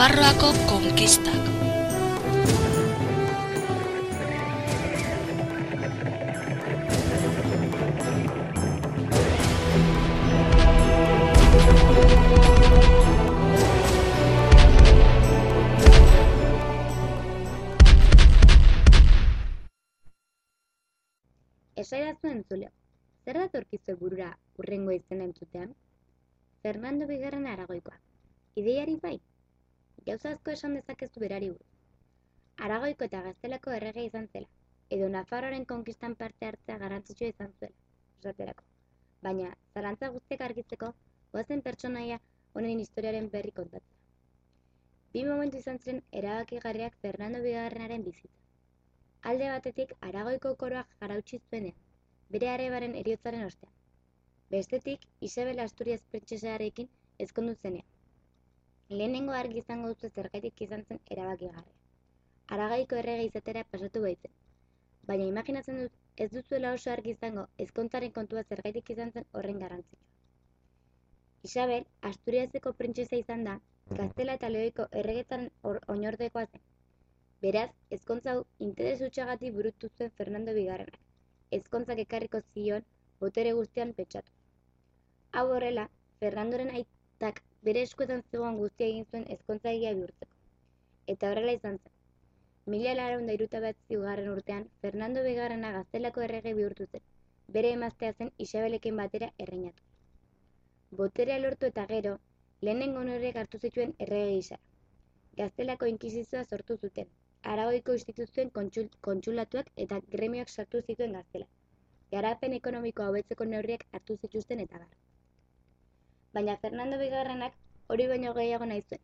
Nafarroako konkistak. Esaidazu entzuleo, zer datorkizue burura urrengo izena entzutean? Fernando Bigarren Aragoikoa. Ideiari bai? Gauza asko esan dezakezu berari buruz. Aragoiko eta gaztelako errege izan zela, edo Nafarroaren konkistan parte hartzea garrantzitsua izan zuela, esaterako. Baina, zarantza guztiak argitzeko, goazen pertsonaia honen historiaren berri kontatzea. Bi momentu izan ziren erabakigarriak Fernando Bigarrenaren bizitza. Alde batetik Aragoiko koroak jarautsi zuenean, bere arebaren eriotzaren ostean. Bestetik, Isabel Asturias prentsesarekin ezkondu zenean. Lehenengo argi izango duzu zergaitik izan zen erabakigarria. Aragaiko errege izatera pasatu baitzen. Baina imaginatzen dut ez duzuela oso argi izango ezkontzaren kontua zergaitik izan zen horren garrantzitsua. Isabel, Asturiaseko prentsesa izan da, Gaztela eta Leoiko erregetzaren oinordekoa zen. Beraz, ezkontza hau interes utxagatik burutu zuen Fernando Bigarrenak. Ezkontzak ekarriko zion botere guztian pentsatu. Hau horrela, Fernandoren aitak bere eskuetan zegoen guztia egin zuen ezkontza egia bihurtzeko. Eta horrela izan zen. Mila laron da iruta bat ziugarren urtean, Fernando Bigarrena gaztelako errege bihurtu zen. Bere emaztea zen Isabelekin batera erreinatu. Boterea lortu eta gero, lehenengo norek hartu zituen errege gisa. Gaztelako inkizizioa sortu zuten, Aragoiko instituzioen kontsul, kontsulatuak eta gremioak sartu zituen gaztela. Garapen ekonomikoa hobetzeko neurriak hartu zituzten eta bar. Baina Fernando Bigarrenak hori baino gehiago nahi zuen.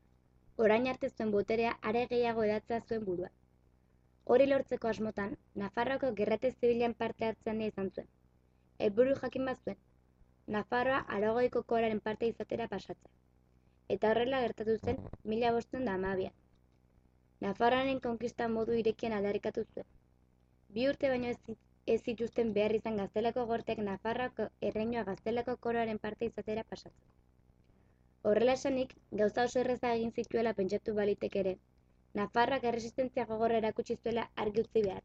Orain arte zuen boterea are gehiago edatzea zuen burua. Hori lortzeko asmotan, Nafarroako gerrate zibilean parte hartzen izan zuen. Helburu jakin bat zuen, Nafarroa Aragoiko koraren parte izatera pasatzea. Eta horrela gertatu zen mila bosten da amabian. Nafarroaren konkista modu irekian aldarrikatu zuen. Bi urte baino ez, ez zituzten behar izan gaztelako gorteak Nafarroako erreinua gaztelako koroaren parte izatera pasatzeko. Horrela esanik, gauza oso erreza egin zituela pentsatu balitek ere, Nafarroak erresistentzia gogorra erakutsi zuela argi utzi behar.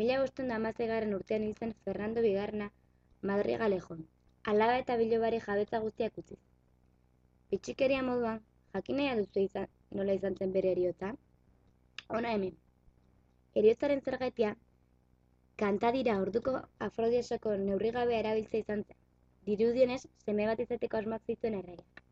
Mila bosten da amazegarren urtean izan Fernando Bigarna Madrigalejon, alaba eta bilobari jabetza guztiak utziz. Bitxikeria moduan, jakinea duzu izan, nola izan zen bere eriotza? Ona hemen. Eriotzaren zergaitia, kantadira orduko afrodiesoko neurrigabea erabiltzea izan zen. Dirudienez, seme bat izateko asmak zituen erreia.